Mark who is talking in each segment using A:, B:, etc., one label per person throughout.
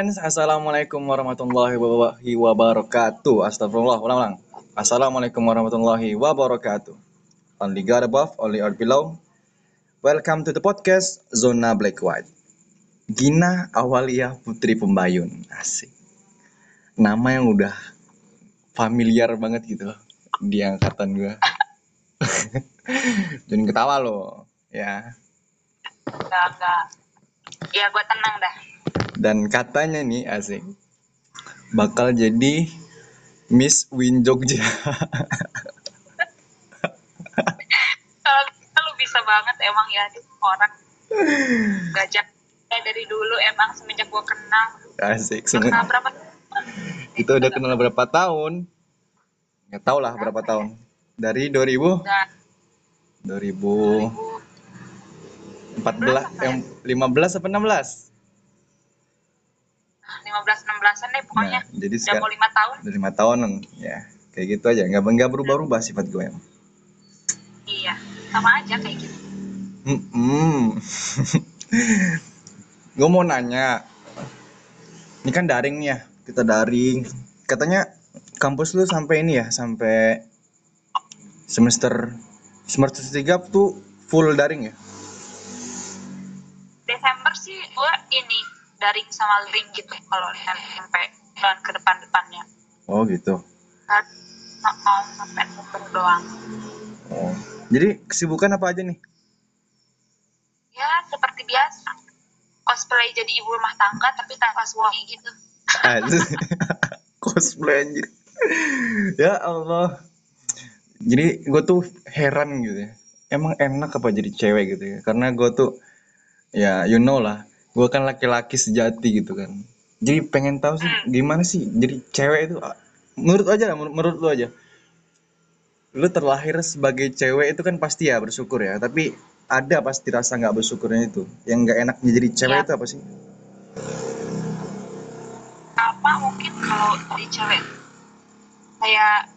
A: friends, Assalamualaikum warahmatullahi wabarakatuh. Astagfirullah, ulang-ulang. Assalamualaikum warahmatullahi wabarakatuh. Only God above, only earth below. Welcome to the podcast Zona Black White. Gina Awalia Putri Pembayun. Asik. Nama yang udah familiar banget gitu Di angkatan gue Jangan ketawa loh Ya.
B: Enggak, enggak. Ya gue tenang dah.
A: Dan katanya nih asik bakal jadi Miss Win Jogja.
B: Kalau lu bisa banget emang ya di orang gajah dari dulu emang semenjak gue kenal.
A: Asik.
B: Kenal
A: Semua.
B: berapa?
A: Kita udah kenal berapa tahun? Nggak tahu lah berapa tahun. Dari 2000
B: Udah
A: 2014
B: 2000
A: yang 15 apa 16?
B: 15 16-an deh pokoknya.
A: Nah, jadi
B: Udah
A: sekarang
B: mau lima tahun.
A: udah lima tahunan ya. Kayak gitu aja, nggak nggak berubah-ubah sifat gue emang.
B: Iya. Sama aja kayak gitu.
A: Hmm. gue mau nanya. Ini kan daring ya, kita daring. Katanya kampus lu sampai ini ya, sampai semester semester 3 tuh full daring ya?
B: Desember sih gue ini daring sama link gitu kalau sampai bulan ke depan-depannya.
A: Oh gitu.
B: Kan sampai November doang.
A: Oh. Jadi kesibukan apa aja nih?
B: Ya seperti biasa. Cosplay jadi ibu rumah tangga tapi tanpa suami gitu.
A: Cosplay anjir. ya Allah. Jadi gue tuh heran gitu ya. Emang enak apa jadi cewek gitu ya? Karena gue tuh ya you know lah. Gue kan laki-laki sejati gitu kan. Jadi pengen tahu sih gimana sih jadi cewek itu ah, menurut aja lah, menurut, menurut lu aja. Lu terlahir sebagai cewek itu kan pasti ya bersyukur ya, tapi ada pasti rasa nggak bersyukurnya itu. Yang nggak enaknya jadi cewek
B: Iya.
A: itu apa sih?
B: apa mungkin kalau di cewek kayak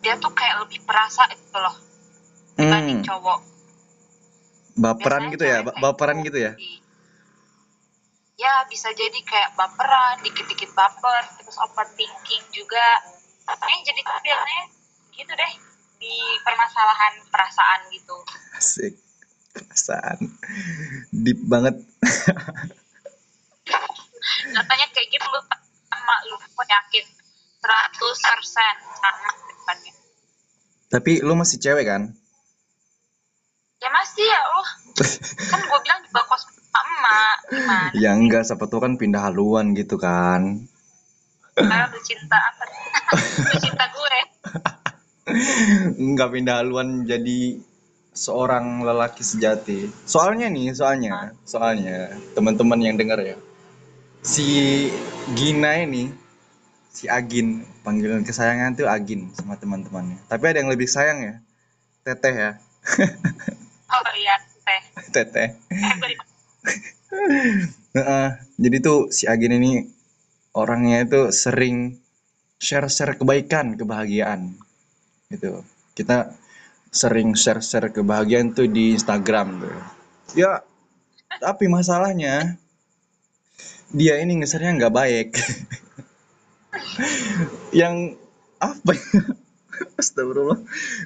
B: dia tuh kayak lebih perasa gitu loh dibanding
A: Hmm,
B: cowok
A: baperan
B: Biasanya
A: gitu ya, baperan gitu ya.
B: di- ya bisa jadi kayak baperan dikit-dikit baper terus overthinking juga yang jadi biasanya gitu deh di permasalahan perasaan gitu
A: Asik. Perasaan. Deep banget.
B: katanya kayak gitu lu sama lu gue yakin 100% sama depannya
A: Tapi lu masih cewek kan?
B: ya masih ya oh kan gue bilang juga kos sama emak gimana
A: Ya enggak, siapa tuh kan pindah haluan gitu kan.
B: Lu cinta apa lu cinta gue
A: Enggak pindah haluan jadi seorang lelaki sejati. Soalnya nih, soalnya, soalnya teman-teman yang dengar ya. Si Gina ini, si Agin, panggilan kesayangan tuh Agin sama teman-temannya. Tapi ada yang lebih sayang ya. Teteh ya.
B: oh iya teh
A: Teteh.
B: eh
A: Heeh, jadi tuh si Agin ini orangnya itu sering share-share kebaikan, kebahagiaan. Gitu. Kita sering share-share kebahagiaan tuh di Instagram tuh. Ya, tapi masalahnya dia ini ngesernya nggak baik. Yang apa ya? Astagfirullah.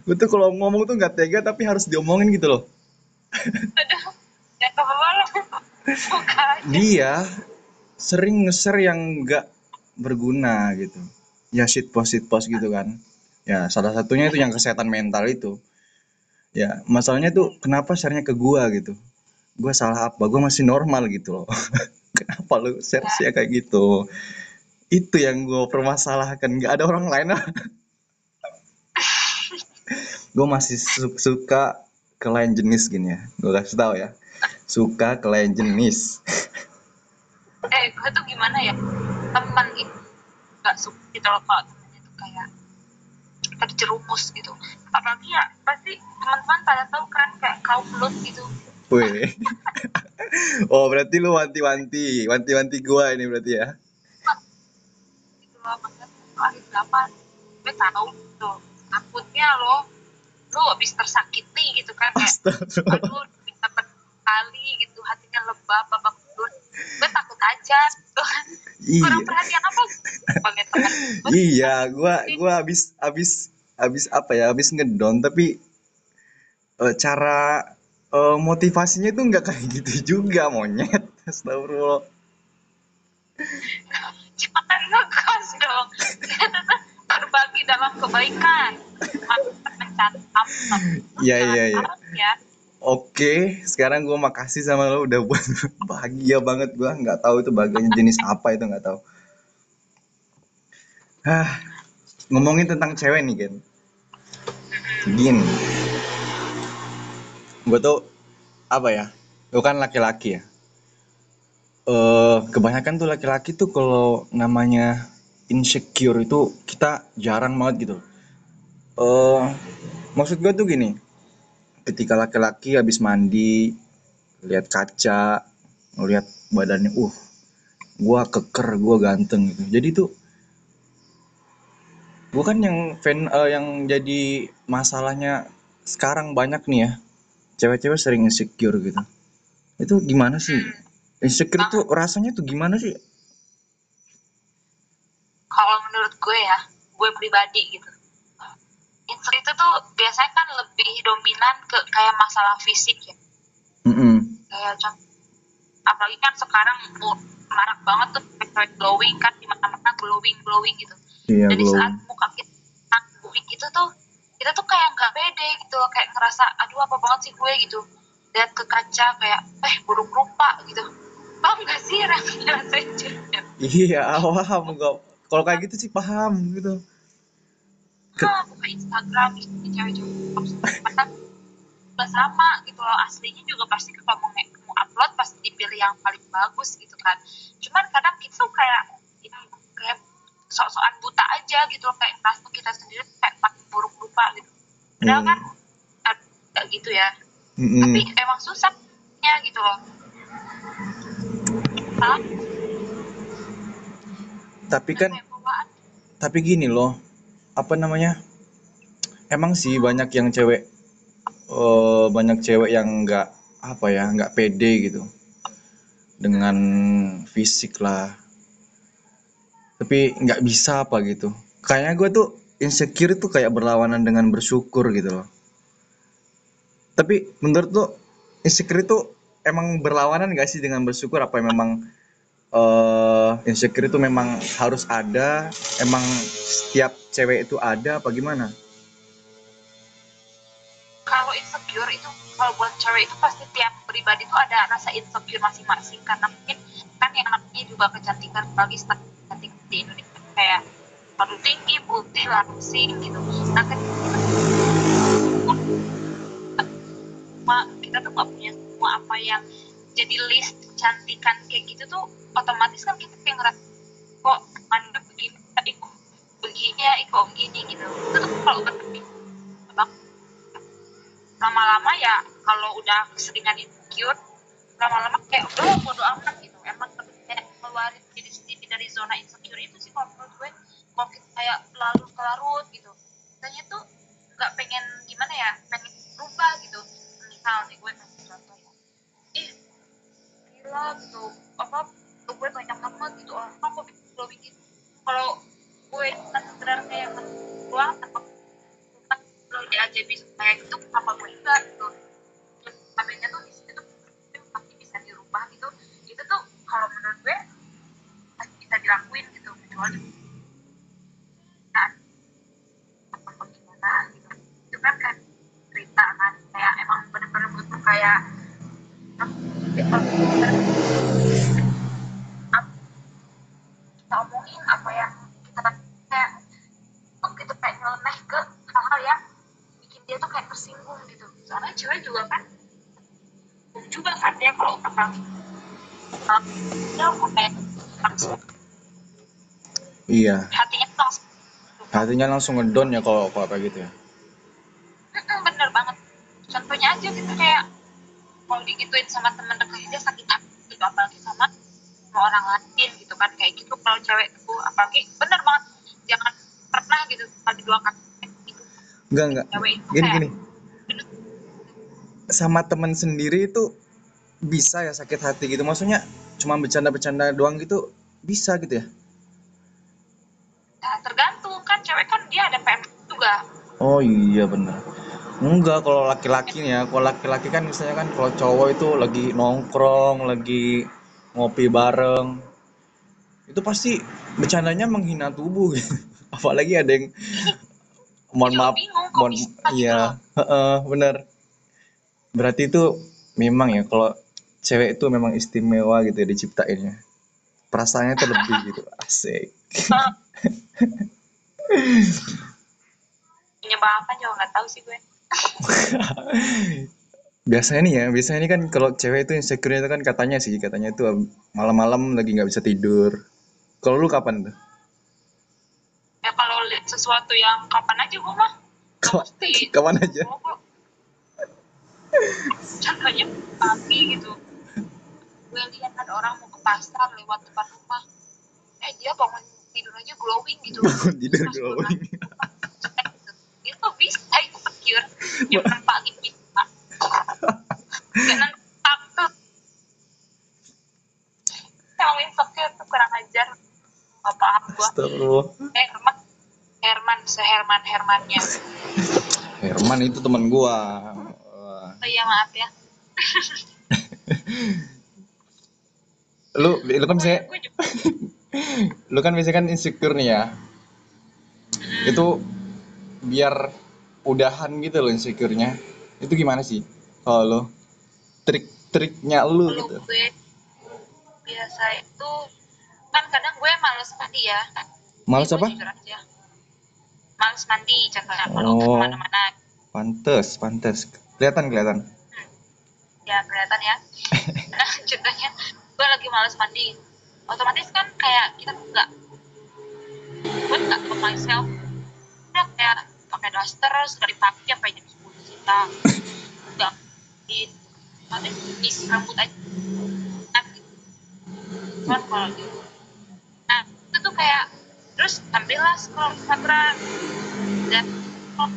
A: Gue kalau ngomong tuh nggak tega tapi harus diomongin gitu loh.
B: aduh ya
A: dia sering nge-share yang nggak berguna gitu. Ya shit post shit post gitu kan. Ya salah satunya itu yang kesehatan mental itu. Ya masalahnya tuh kenapa share-nya ke gua gitu? Gua salah apa? Gua masih normal gitu loh. Kenapa lu share share kayak gitu? Itu yang gua permasalahkan. Nggak ada orang lain. Gue masih su- suka ke lain jenis gini ya. Gue kasih tahu ya suka ke lain jenis.
B: Eh gue tuh gimana ya? Teman gitu gak suka gitu loh kalau temennya tuh kayak terjerumus gitu. Apalagi ya pasti teman-teman pada tahu kan kayak kaum lut gitu.
A: Wih. Oh, berarti lu wanti-wanti, wanti-wanti gua ini berarti ya.
B: gitu loh maksudnya akhir berapa gue tahu tuh. Takutnya lo lo habis tersakiti gitu kan
A: Astagfirullah.
B: aduh bisa berkali gitu hatinya lebah babak belur. Gue takut aja gitu.
A: Iya.
B: Kurang perhatian apa? Gue
A: iya gua gua habis habis habis apa ya habis ngedon tapi eh, cara eh, motivasinya itu nggak kayak gitu juga monyet. Astagfirullah.
B: Cepetan ngegas dong. Tuh berbagi dalam kebaikan. Mencatat apa?
A: Iya, iya, iya. Oke, sekarang gua makasih sama lo udah buat bahagia banget gua nggak tahu itu bahagianya jenis apa itu nggak tahu. Ah, ngomongin tentang cewek nih Gen. Gini, gue tuh apa ya? Gue kan laki-laki ya. Eh, kebanyakan tuh laki-laki tuh kalau namanya insecure itu kita jarang banget gitu. Eh, maksud gue tuh gini, ketika laki-laki habis mandi lihat kaca ngelihat badannya uh gua keker gua ganteng gitu. Jadi tuh gua kan yang fan eh, yang jadi masalahnya sekarang banyak nih ya. Cewek-cewek sering insecure gitu. Itu gimana sih? Insecure tuh rasanya tuh gimana sih?
B: Kalau menurut gue ya gue pribadi gitu insecure itu tuh biasanya kan lebih dominan ke kayak masalah fisik ya.
A: Mm-mm.
B: kayak contoh apalagi kan sekarang marak banget tuh cewek glowing kan di mana-mana glowing glowing gitu.
A: Iya
B: jadi saat
A: glowing
B: muka kita glowing gitu tuh kita tuh kayak nggak pede gitu loh kayak ngerasa aduh apa banget sih gue? gitu. Lihat ke kaca kayak eh buruk rupa gitu. Paham gak sih rasanya
A: iya paham gua. Kalau kayak gitu sih paham gitu
B: ah buka Instagram di cewek-cewek masa udah sama gitu loh aslinya juga pasti kalau mau, mau upload pasti dipilih yang paling bagus gitu kan cuman kadang kita tuh kayak ya, kayak sok-sokan buta aja gitu loh kayak ngerasa kita sendiri kayak paling buruk rupa gitu padahal
A: Hmm.
B: kan ada gitu ya
A: Mm-mm.
B: tapi emang susahnya gitu loh Hah?
A: tapi kan tapi gini loh apa namanya emang sih banyak yang cewek eh banyak cewek yang nggak apa ya nggak pede gitu dengan fisik lah. Tapi nggak bisa apa gitu. Kayaknya gue tuh insecure itu kayak berlawanan dengan bersyukur gitu loh. Tapi menurut lo insecure itu emang berlawanan gak sih dengan bersyukur? Apa memang eh insecure itu memang harus ada. Emang setiap cewek itu ada apa gimana?
B: Kalau insecure itu kalau buat cewek itu pasti tiap pribadi itu ada rasa insecure masing-masing. Karena mungkin kan yang namanya juga kecantikan bagi cantik di Indonesia. Kayak baru tinggi putih langsing gitu. Nah kita tuh nggak punya semua apa yang jadi list kecantikan kayak gitu tuh otomatis kan kita kayak ngerasa kok anda begini ih, kok begini ya ih, kok gini gitu. Itu kalau berlebih bang lama-lama ya kalau udah keseringan insecure lama-lama kayak udah bodo amat gitu. Emang kayak ngeluarin diri sendiri dari zona insecure itu sih kalau menurut gue kalau kita kayak larut larut gitu. Katanya tuh nggak pengen gimana ya pengen berubah gitu. Misal nih gue kasih contoh ya. Ih gila gitu. Apa tuh gue banyak banget gitu. Orang kok bisa glowing gitu kalau gue kan sekedar kayak doang tanpa kalau dia aja bisa kayak gitu kenapa gue enggak gitu. Terus cabenya tuh di situ tuh pasti bisa dirubah gitu itu tuh kalau menurut gue pasti bisa dilakuin gitu kecuali nah, apa gimana gitu itu kan kan cerita kan kayak emang bener-bener butuh kayak kita omongin apa yang kita kayak tuh gitu kayak nyeleneh ke hal-hal yang bikin dia tuh kayak tersinggung gitu soalnya cewek juga kan juga kan dia kalau orang dia kayak langsung
A: iya.
B: Hatinya langsung
A: hatinya langsung ngedon ya kalau kalau kayak gitu ya?
B: Bener banget. Contohnya aja gitu kayak kalau digituin sama temen dekatnya dia sakit hati gitu apalagi sama sama orang lain gitu kan kayak gitu kalau cewek tuh apalagi bener banget. Jangan pernah gitu kali dua kali gitu.
A: Enggak enggak
B: cewek itu
A: gini
B: kayak
A: gini. sama temen sendiri itu bisa ya sakit hati gitu. Maksudnya cuma bercanda-bercanda doang gitu bisa gitu ya?
B: Nah, tergantung. Kan cewek kan dia ada PM juga.
A: Oh iya bener enggak kalau laki-laki nih ya. Kalau laki-laki kan misalnya kan kalau cowok itu lagi nongkrong lagi ngopi bareng itu pasti bercandanya menghina tubuh. Gitu apalagi ada yang mohon maaf mohon iya. heeh, bener berarti itu memang ya kalau cewek itu memang istimewa gitu ya diciptainnya. Perasaannya tuh lebih gitu asik.
B: Penyebab apa juga nggak tahu sih gue.
A: Biasanya nih ya biasanya ini kan kalau cewek itu insecure itu kan katanya sih katanya itu malam-malam lagi nggak bisa tidur. Kalau lu kapan tuh?
B: Ya kalau lihat sesuatu yang kapan aja gue mah.
A: Kapan-
B: mesti.
A: kapan aja?
B: Contohnya pagi gitu gue lihat ada orang mau ke pasar lewat depan rumah. Eh dia bangun tidur aja glowing gitu.
A: Bangun tidur
B: gue
A: glowing.
B: nanya, itu bisa itu secure jam enam pagi bisa jangan takut. Kalau insecure tuh kurang ajar.
A: Astagfirullah.
B: Eh Herman. Herman seherman Hermannya.
A: Herman itu teman gua.
B: Oh iya maaf ya
A: lu lu kan misalnya
B: juga
A: lu kan biasanya kan insecure nih ya. Itu biar udahan gitu loh insecure-nya. Itu gimana sih kalau lo trik-triknya lu gitu.
B: gue biasa itu kan kadang gue males mandi ya.
A: Males apa?
B: males mandi contohnya kalau
A: Oh.
B: ke mana-mana.
A: Pantes pantes. Kelihatan kelihatan.
B: Ya kelihatan ya. Nah contohnya gue lagi males mandi. Otomatis kan kayak kita tuh nggak gue nggak ke myself. Udah kayak pakai daster sekali pakai sampai jam sepuluh kita nggak in nanti isi rambut aja. Nah, gitu. kalau gitu nah itu tuh kayak terus ambillah scroll Instagram. Dan oh,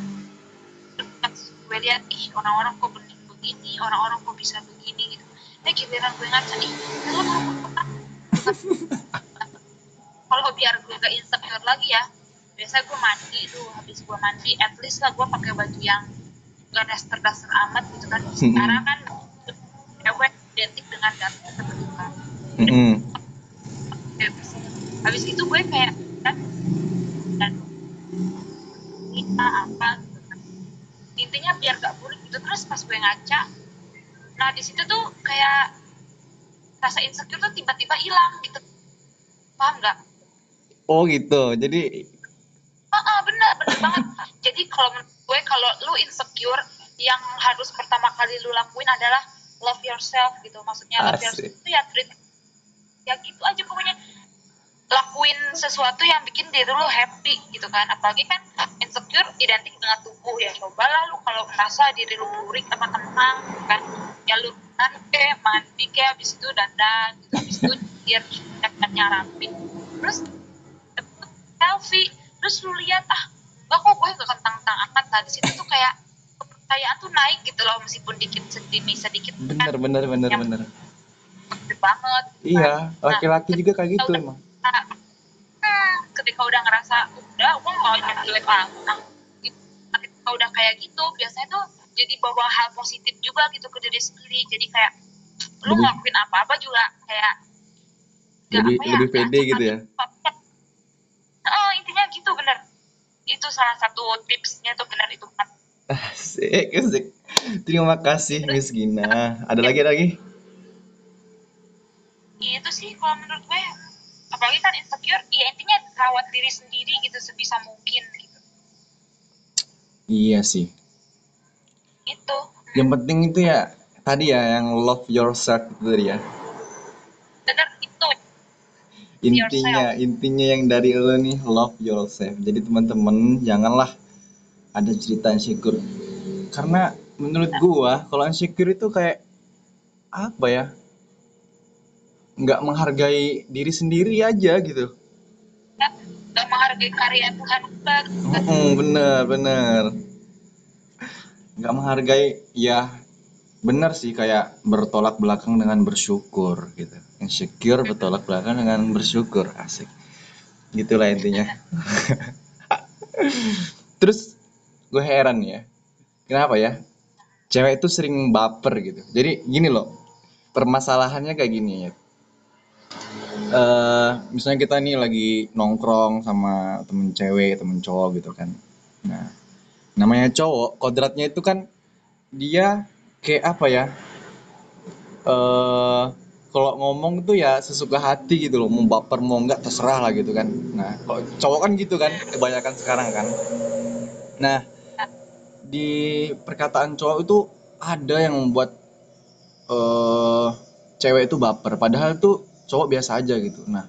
B: gue lihat ih orang-orang kok begini orang-orang kok bisa begini gitu eh giliran gue ngaca ih lu kalau biar gue gak insecure lagi ya biasa gue mandi tuh habis gue mandi at least lah gue pakai baju yang gak daster-daster amat gitu kan. Sekarang kan cewek identik dengan daster kan
A: Mm-mm.
B: habis, habis itu gue kayak kan dan kita apa? Gitu kan. intinya biar gak buruk gitu. Terus pas gue ngaca nah di situ tuh kayak rasa insecure tuh tiba-tiba hilang gitu. Paham nggak?
A: Oh gitu. Jadi
B: ah ah, bener bener banget. Jadi kalau menurut gue kalau lu insecure yang harus pertama kali lu lakuin adalah love yourself gitu. Maksudnya love
A: Asik.
B: yourself itu ya treat ya gitu aja pokoknya lakuin sesuatu yang bikin diri lu happy gitu kan. Apalagi kan insecure identik dengan tubuh. Ya cobalah lu kalau merasa diri lu burik apa tenang kan. Ya lu nanti mandi kayak habis itu dandan gitu. Habis itu biar cepetnya rapi terus selfie terus lu lihat ah gak kok gue gak kentang-kentang amat. Nah di situ tuh kayak kepercayaan tuh naik gitu loh meskipun dikit sedikit sedikit
A: bener bener bener bener.
B: gede banget. Gitu kan.
A: iya
B: Nah,
A: laki-laki juga kayak gitu
B: udah- hmm, ketika udah ngerasa udah gue mau jelek banget gitu. ketika udah kayak gitu biasanya tuh jadi bawa hal positif juga gitu ke diri sendiri. Jadi kayak lu ngelakuin apa-apa juga? Kayak
A: Lebih-
B: apa ya,
A: lebih pede gitu ya?
B: oh intinya gitu bener. Itu salah satu tipsnya tuh bener itu kan
A: asik asik. Terima kasih Miss Gina. Ada lagi ada lagi?
B: Itu sih kalau menurut gue apalagi kan insecure ya intinya rawat diri sendiri gitu sebisa mungkin gitu.
A: Iya sih.
B: Itu.
A: Yang penting itu ya tadi ya yang love yourself itu tadi ya.
B: Bener itu.
A: Intinya intinya yang dari lo nih love yourself. Jadi teman-teman janganlah ada cerita insecure. Karena menurut gua kalau insecure itu kayak apa ya nggak menghargai diri sendiri aja gitu.
B: Kan gak menghargai karya Tuhan kan.
A: Mm, bener bener nggak menghargai ya benar sih kayak bertolak belakang dengan bersyukur gitu. Insecure bertolak belakang dengan bersyukur asik. Gitulah intinya. Terus gue heran ya kenapa ya cewek itu sering baper gitu. Jadi gini loh permasalahannya kayak gini ya eh misalnya kita nih lagi nongkrong sama temen cewek temen cowok gitu kan. Nah namanya cowok kodratnya itu kan dia kayak apa ya? Eh kalau ngomong tuh ya sesuka hati gitu loh mau baper mau enggak terserah lah gitu kan. Nah kalau cowok kan gitu kan kebanyakan sekarang kan. Nah di perkataan cowok itu ada yang membuat eh cewek itu baper. Padahal tuh cowok biasa aja gitu. Nah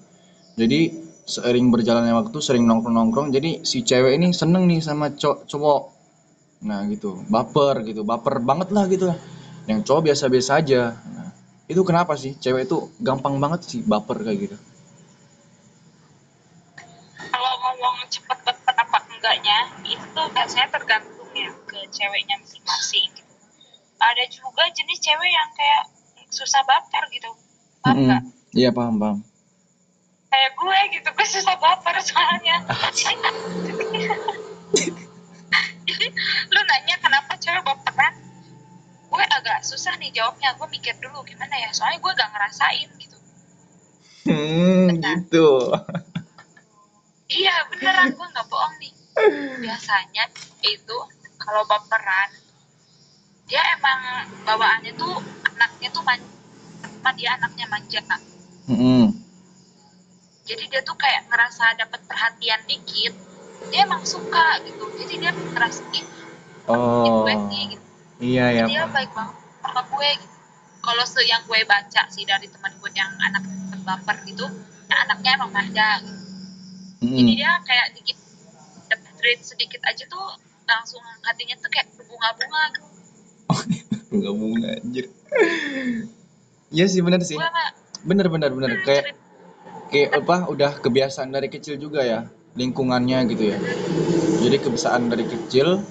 A: jadi seiring berjalannya waktu sering nongkrong-nongkrong jadi si cewek ini seneng nih sama cow- cowok. Nah gitu. Baper gitu. Baper banget lah gitu. Lah yang cowok biasa-biasa aja. Nah, itu kenapa sih cewek itu gampang banget sih baper kayak gitu?
B: Kalau ngomong cepet baper apa enggaknya itu biasanya tergantung ya ke ceweknya masing-masing gitu. Ada juga jenis cewek yang kayak susah baper gitu. Paham
A: Mm-mm.
B: nggak
A: iya paham paham.
B: Kayak gue gitu gue susah baper soalnya. Jadi lu nanya kenapa cewek baperan. Gue agak susah nih jawabnya gue mikir dulu gimana ya soalnya gue gak ngerasain gitu.
A: Hmm gitu.
B: Iya beneran gue nggak bohong nih. Biasanya itu kalau baperan dia emang bawaannya tuh anaknya tuh manja dia anaknya manja
A: Mm-mm.
B: jadi dia tuh kayak ngerasa dapat perhatian dikit dia emang suka gitu jadi dia ngerasa ih
A: oh
B: gue gitu
A: iya ya
B: dia baik banget sama gue gitu. kalau se yang gue baca sih dari teman gue yang anak baper gitu nah anaknya emang manja gitu. jadi
A: Mm-mm.
B: dia kayak dikit dapat duit sedikit aja tuh langsung hatinya tuh kayak berbunga-bunga gitu.
A: bunga bunga anjir iya sih bener sih
B: gue
A: bener bener bener.
B: Hmm,
A: kayak
B: cerita
A: kayak apa udah kebiasaan dari kecil juga ya lingkungannya gitu ya. Jadi kebiasaan dari kecil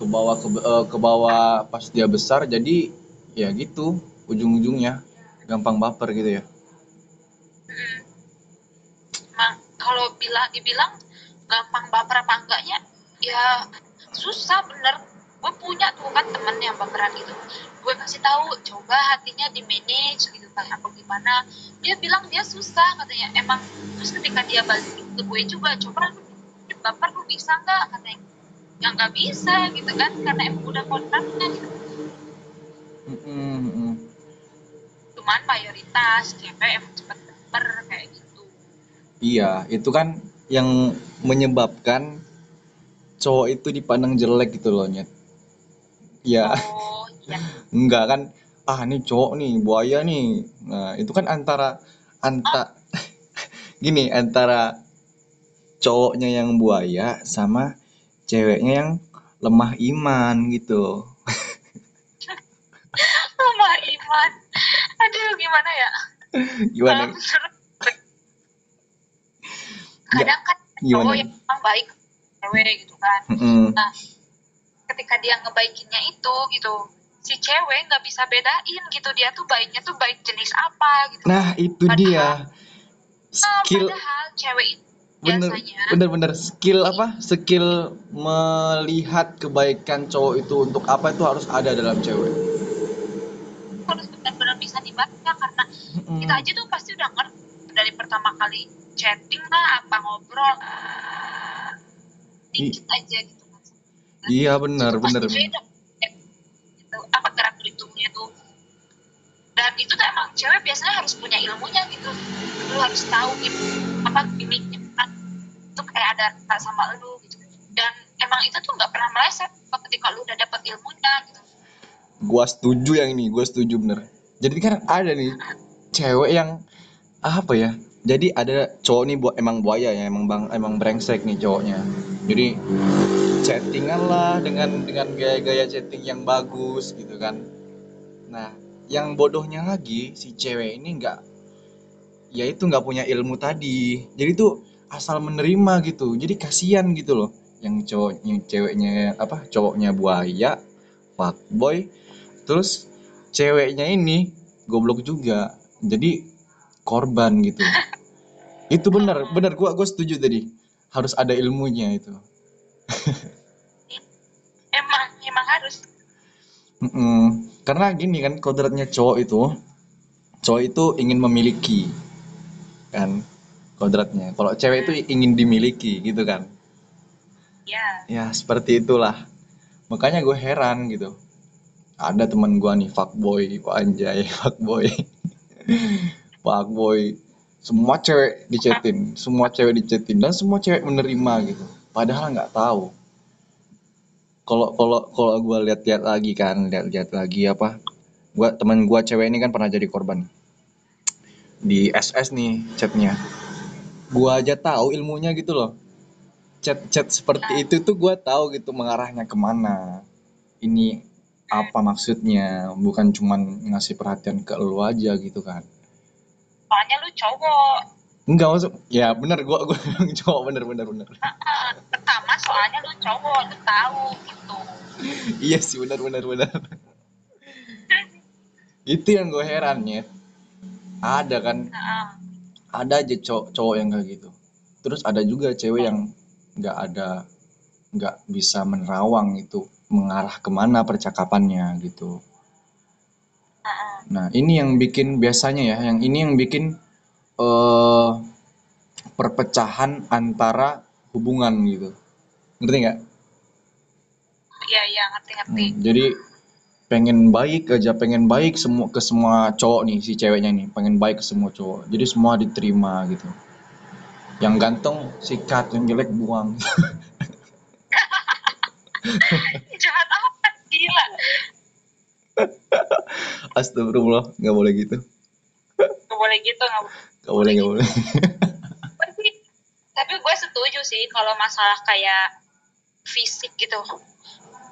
A: ke bawah ke, eh, ke bawah pas dia besar jadi ya gitu ujung-ujungnya gampang baper gitu ya.
B: Hmm, emang kalau bilang dibilang gampang baper apa enggaknya ya susah bener gue punya tuh kan temen yang baperan gitu. Gue kasih tahu coba hatinya di manage gitu kan apa gimana? Dia bilang dia susah katanya. Emang terus ketika dia balik ke gue juga coba baper lu bisa nggak? Katanya. Ya nggak bisa gitu kan karena emang udah kontraknya. Gitu.
A: Mm-mm.
B: cuman mayoritas cewek emang cepet baper kayak gitu.
A: Iya itu kan yang menyebabkan cowok itu dipandang jelek gitu loh nyet ya
B: oh iya.
A: Enggak kan ah ini cowok nih buaya nih. Nah itu kan antara anta gini antara cowoknya yang buaya sama ceweknya yang lemah iman gitu.
B: Sama iman. Aduh gimana ya?
A: Gimana? Nggak,
B: kadang kan cowok yang baik cewek gitu kan.
A: Mm-mm.
B: nah ketika dia ngebaikinnya itu gitu. Si cewek nggak bisa bedain gitu dia tuh baiknya tuh baik jenis apa gitu.
A: Nah itu
B: padahal
A: dia.
B: ah,
A: skill
B: padahal cewek itu
A: bener
B: biasanya
A: bener bener skill apa? Skill melihat kebaikan cowok itu untuk apa itu harus ada dalam cewek.
B: harus benar-benar bisa dibaca karena kita
A: Mm-mm.
B: aja tuh pasti udah ngerti dari pertama kali chatting lah apa ngobrol
A: I-
B: dikit aja gitu
A: iya
B: itu
A: benar
B: pasti
A: benar.
B: beda Eh, gitu apa gerak geriknya tuh. Dan itu tuh emang cewek biasanya harus punya ilmunya gitu. Lu harus tahu gitu apa gimmicknya kan itu kayak ada rasa sama lu gitu. Dan emang itu tuh nggak pernah meleset ketika lu udah dapet ilmunya gitu.
A: Gua setuju yang ini gua setuju bener jadi kan ada nih cewek yang apa ya jadi ada cowok nih buat emang buaya ya emang bang emang brengsek nih cowoknya jadi chattingan lah dengan dengan gaya-gaya chatting yang bagus gitu kan. Nah yang bodohnya lagi si cewek ini nggak ya itu nggak punya ilmu tadi. Jadi tuh asal menerima gitu. Jadi kasihan gitu loh. Yang cowoknya ceweknya apa cowoknya buaya fuckboy terus ceweknya ini goblok juga. Jadi korban gitu. Itu benar benar. Gua gua setuju tadi harus ada ilmunya itu.
B: Emang emang harus.
A: Mm-mm. karena gini kan kodratnya cowok itu cowok itu ingin memiliki kan kodratnya. Kalau cewek itu ingin dimiliki gitu kan.
B: Ya.
A: Ya seperti itulah. Makanya gue heran gitu. Ada teman gua nih fuckboy anjay fuckboy. Fuckboy semua cewek dicetin semua cewek dicetin dan semua cewek menerima gitu. Padahal nggak tahu. Kalau kalau kalau gua lihat-lihat lagi kan lihat-lihat lagi apa gua teman gua cewek ini kan pernah jadi korban. Di SS nih chatnya. Gua aja tahu ilmunya gitu loh. Chat-chat seperti itu tuh gua tahu gitu mengarahnya ke mana. Ini apa maksudnya? Bukan cuman ngasih perhatian ke lu aja gitu kan
B: soalnya lu cowok.
A: Enggak maksud ya bener gua gua cowok bener bener bener.
B: Ah, pertama soalnya lu cowok lu tahu gitu.
A: Iya sih bener bener bener. Itu yang gue heran ya ada kan?
B: Nah,
A: ada aja cowok cowok yang kayak gitu. Terus ada juga cewek yang nggak ada nggak bisa menerawang itu mengarah ke mana percakapannya gitu.
B: ah,
A: nah ini yang bikin biasanya ya yang ini yang bikin eh perpecahan antara hubungan gitu. Ngerti nggak?
B: Iya iya ngerti ngerti
A: Hmm, jadi pengen baik aja pengen baik semua ke semua cowok nih si ceweknya nih. Pengen baik ke semua cowok. Jadi semua diterima gitu. Yang ganteng sikat yang jelek buang.
B: Jahat apa gila
A: astagfirullah nggak boleh gitu.
B: Nggak boleh gitu nggak boleh.
A: Nggak boleh nggak boleh.
B: Tapi tapi gue setuju sih kalau masalah kayak fisik gitu.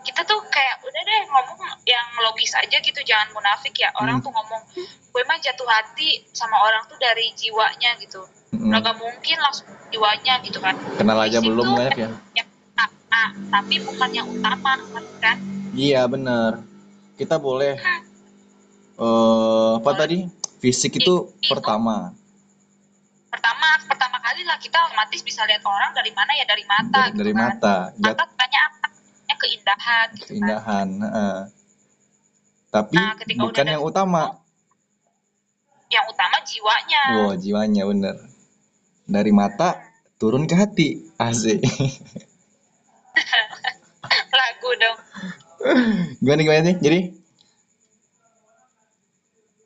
B: Kita tuh kayak udah deh ngomong yang logis aja gitu jangan munafik ya. Orang
A: Hmm.
B: tuh ngomong gue mah jatuh hati sama orang tuh dari jiwanya gitu. Gak mungkin langsung jiwanya gitu kan.
A: Kenal aja
B: Fisik
A: belum banyak ya?
B: utama, tapi bukan yang utama kan?
A: Iya bener. Kita boleh eh apa tadi fisik itu pertama
B: pertama pertama kali lah kita otomatis bisa lihat orang dari mana ya dari mata
A: dari,
B: gitu
A: dari
B: kan.
A: mata
B: mata tanya apa Ya, keindahan gitu kan
A: keindahan heeh. tapi
B: Nah,
A: bukan yang utama
B: yang utama jiwanya
A: Wow, jiwanya bener. Dari mata turun ke hati. Asik.
B: lagu dong
A: gimana gimana nih? Jadi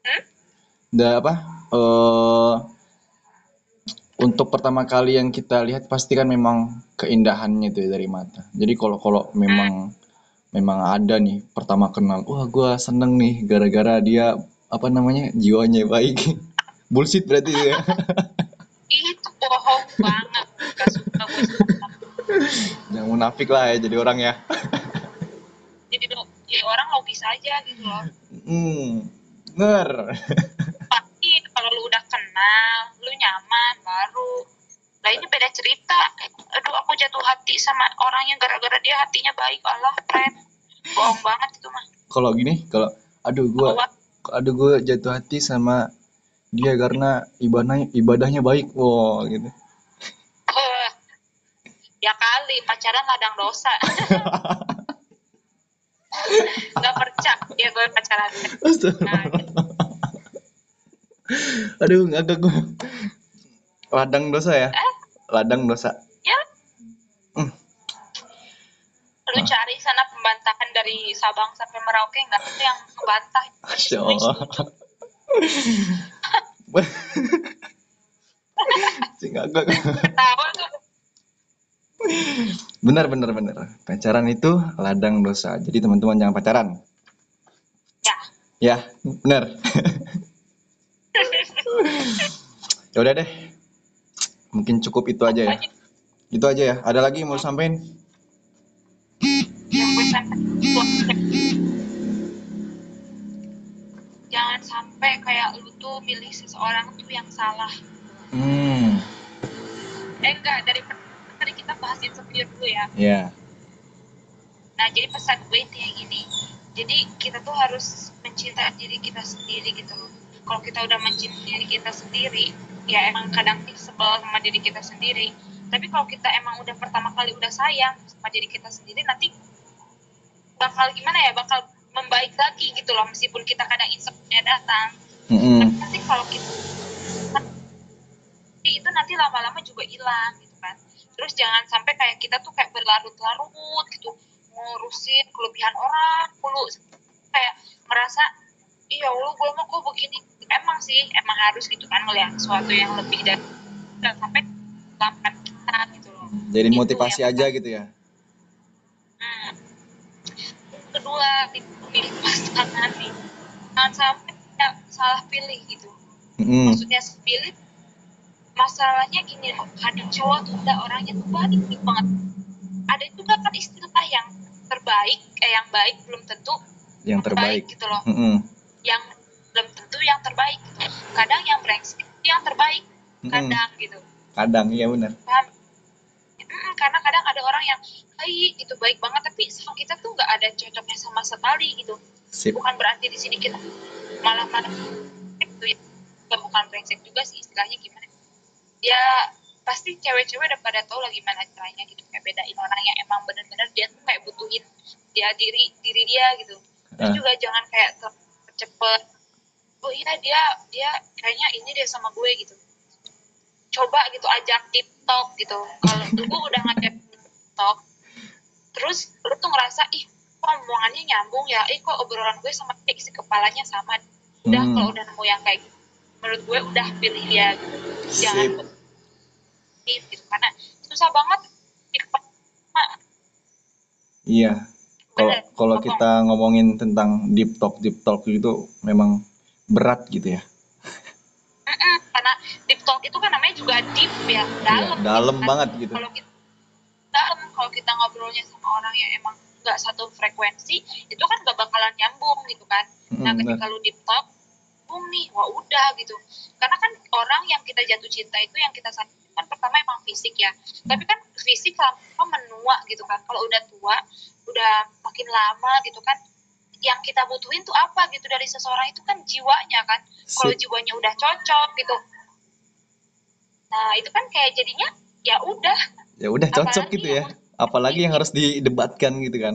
B: Hmm?
A: Udah apa? Eh untuk pertama kali yang kita lihat pasti kan memang keindahannya tuh ya dari mata. Jadi kalau kalau memang memang ada nih pertama kenal, wah gua seneng nih gara-gara dia apa namanya jiwanya baik. Bullshit berarti itu ya.
B: itu bohong banget gak suka gue sama
A: Jangan munafik lah ya jadi orang ya.
B: jadi ya orang logis aja gitu loh
A: Hmm, bener.
B: kalau lu udah kenal lu nyaman baru. Lah ini beda cerita. Aduh aku jatuh hati sama orangnya gara-gara dia hatinya baik. Allah friend bohong banget itu mah.
A: Kalau gini, kalau aduh gua
B: Bahwa
A: aduh gua jatuh hati sama dia karena ibadahnya ibadahnya baik. Wow, gitu.
B: eh, ya kali pacaran ladang dosa. Nggak percaya ya gue pacaran.
A: Astagfirullah. Aduh, ngagak gua. Ladang dosa ya? Ladang dosa.
B: ya
A: Hmm.
B: lu cari sana pembantahan dari Sabang sampai Merauke nggak ada yang ngebantah
A: Masya Allah.
B: ketawa tuh
A: Benar, benar, benar. Pacaran itu ladang dosa. Jadi teman-teman jangan pacaran.
B: ya
A: Ya, benar. Ya udah deh. Mungkin cukup itu aja ya. Itu aja ya. Ada lagi yang mau sampein?
B: jangan sampai kayak lu tuh milih seseorang tuh yang salah
A: Hmm,
B: eh enggak dari tadi kita bahas insecure dulu ya
A: ya.
B: nah jadi pesan gue itu yang gini jadi kita tuh harus mencintai diri kita sendiri gitu loh kalau kita udah mencintai diri kita sendiri ya emang kadang sebel sama diri kita sendiri. Tapi kalau kita emang udah pertama kali udah sayang sama diri kita sendiri nanti bakal gimana ya? Bakal membaik lagi gitu loh meskipun kita kadang insecure datang.
A: Mm-mm.
B: tapi nanti kalau kita itu nanti lama-lama juga hilang gitu kan. Terus jangan sampai kayak kita tuh kayak berlarut-larut gitu ngurusin kelebihan orang mulu. Kayak merasa iya Allah gue mau kok begini emang sih emang harus gitu kan ngeliat sesuatu yang lebih dan dan sampai lambat kita gitu loh
A: Jadi
B: Itu
A: motivasi
B: yang
A: aja gitu ya.
B: Hmm. kedua pilih pasangan nih jangan sampai kita salah pilih gitu
A: Mm-mm.
B: maksudnya pilih masalahnya gini loh kadang cowok tuh udah orangnya tuh baik banget ada juga kan istilah yang terbaik eh yang baik belum tentu
A: Yang terbaik.
B: gitu loh
A: Mm-mm.
B: yang belum tentu yang terbaik. Kadang yang brengsek itu yang terbaik. Kadang gitu.
A: Kadang iya benar.
B: paham? Mm, karena kadang ada orang yang baik gitu baik banget tapi sama kita tuh nggak ada cocoknya sama sekali gitu.
A: Sip.
B: bukan berarti di sini kita malah malah gitu ya. Bukan brengsek juga sih istilahnya gimana. Ya pasti cewek-cewek udah pada tahu lah gimana caranya gitu kayak bedain orang yang emang bener-bener dia tuh kayak butuhin dia diri diri dia gitu. Terus
A: Ah.
B: juga jangan kayak cepet oh iya dia dia kayaknya ini dia sama gue gitu. Coba gitu ajak TikTok gitu. Kalau dulu udah ngajak TikTok terus lu tuh ngerasa ih kok omongannya nyambung ya? Ih kok obrolan gue sama dia isi kepalanya sama? Udah
A: Hmm.
B: kalau udah nemu yang kayak gitu menurut gue udah pilih dia gitu. Jangan
A: Sip.
B: gitu karena susah banget
A: Iya. Kalau kalau kita ngomongin tentang deep talk deep talk itu memang berat gitu ya.
B: Karena deep talk itu kan namanya juga deep ya dalam
A: Iya, dalam
B: kan.
A: banget gitu.
B: kalau kita dalam kalau kita ngobrolnya sama orang yang emang nggak satu frekuensi itu kan gak bakalan nyambung gitu kan nah
A: Mm,
B: ketika lu deep talk nyambung nih wah udah gitu karena kan orang yang kita jatuh cinta itu yang kita sayang kan pertama emang fisik ya tapi kan fisik lama menua gitu kan kalau udah tua udah makin lama gitu kan yang kita butuhin tuh apa gitu dari seseorang itu kan jiwanya kan kalau jiwanya udah cocok gitu nah itu kan kayak jadinya ya udah
A: Ya udah cocok
B: Apalagi
A: gitu ya. Apalagi yang harus didebatkan gitu kan.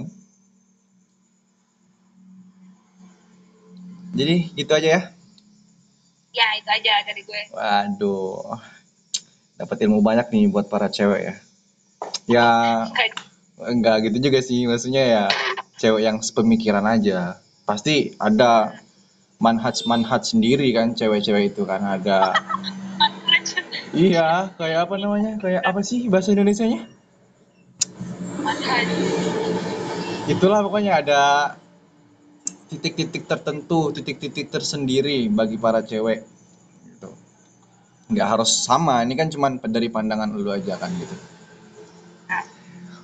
A: Jadi gitu aja ya.
B: ya itu aja dari gue
A: Waduh. Dapat ilmu banyak nih buat para cewek ya. Ya enggak gitu juga sih. Maksudnya ya cewek yang sepemikiran aja. Pasti ada manhaj-manhaj sendiri kan cewek-cewek itu kan ada Iya, kayak apa namanya? Kayak apa sih bahasa Indonesianya?
B: manhaj
A: Itulah pokoknya ada titik-titik tertentu, titik-titik tersendiri bagi para cewek. Gitu. Nggak harus sama, ini kan cuman dari pandangan lu aja kan gitu.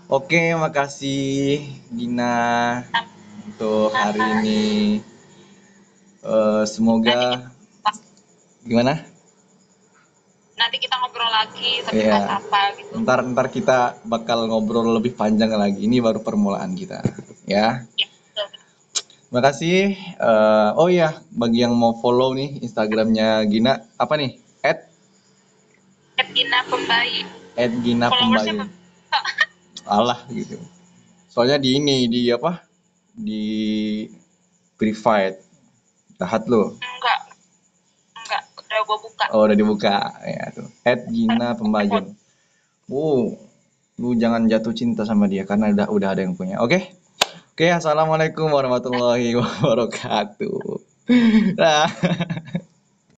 A: Oke, makasih Gina untuk hari ini. Eh, semoga gimana?
B: nanti kita ngobrol lagi tapi
A: Iya.
B: bahas apa gitu
A: Ntar ntar kita bakal ngobrol lebih panjang lagi. Ini baru permulaan kita, ya.
B: ya, betul.
A: Makasih. Eh, oh iya, bagi yang mau follow nih Instagramnya Gina, apa nih? At,
B: Ed Gina Pembaik
A: at Gina
B: followersnya
A: Alah gitu. Soalnya di ini di apa? Di private. Tahat lo.
B: enggak enggak udah gue buka
A: Oh udah dibuka ya tuh. At Gina Pembayun. Uh, lu jangan jatuh cinta sama dia karena udah udah ada yang punya. Oke? Oke, assalamualaikum warahmatullahi wabarakatuh. Nah.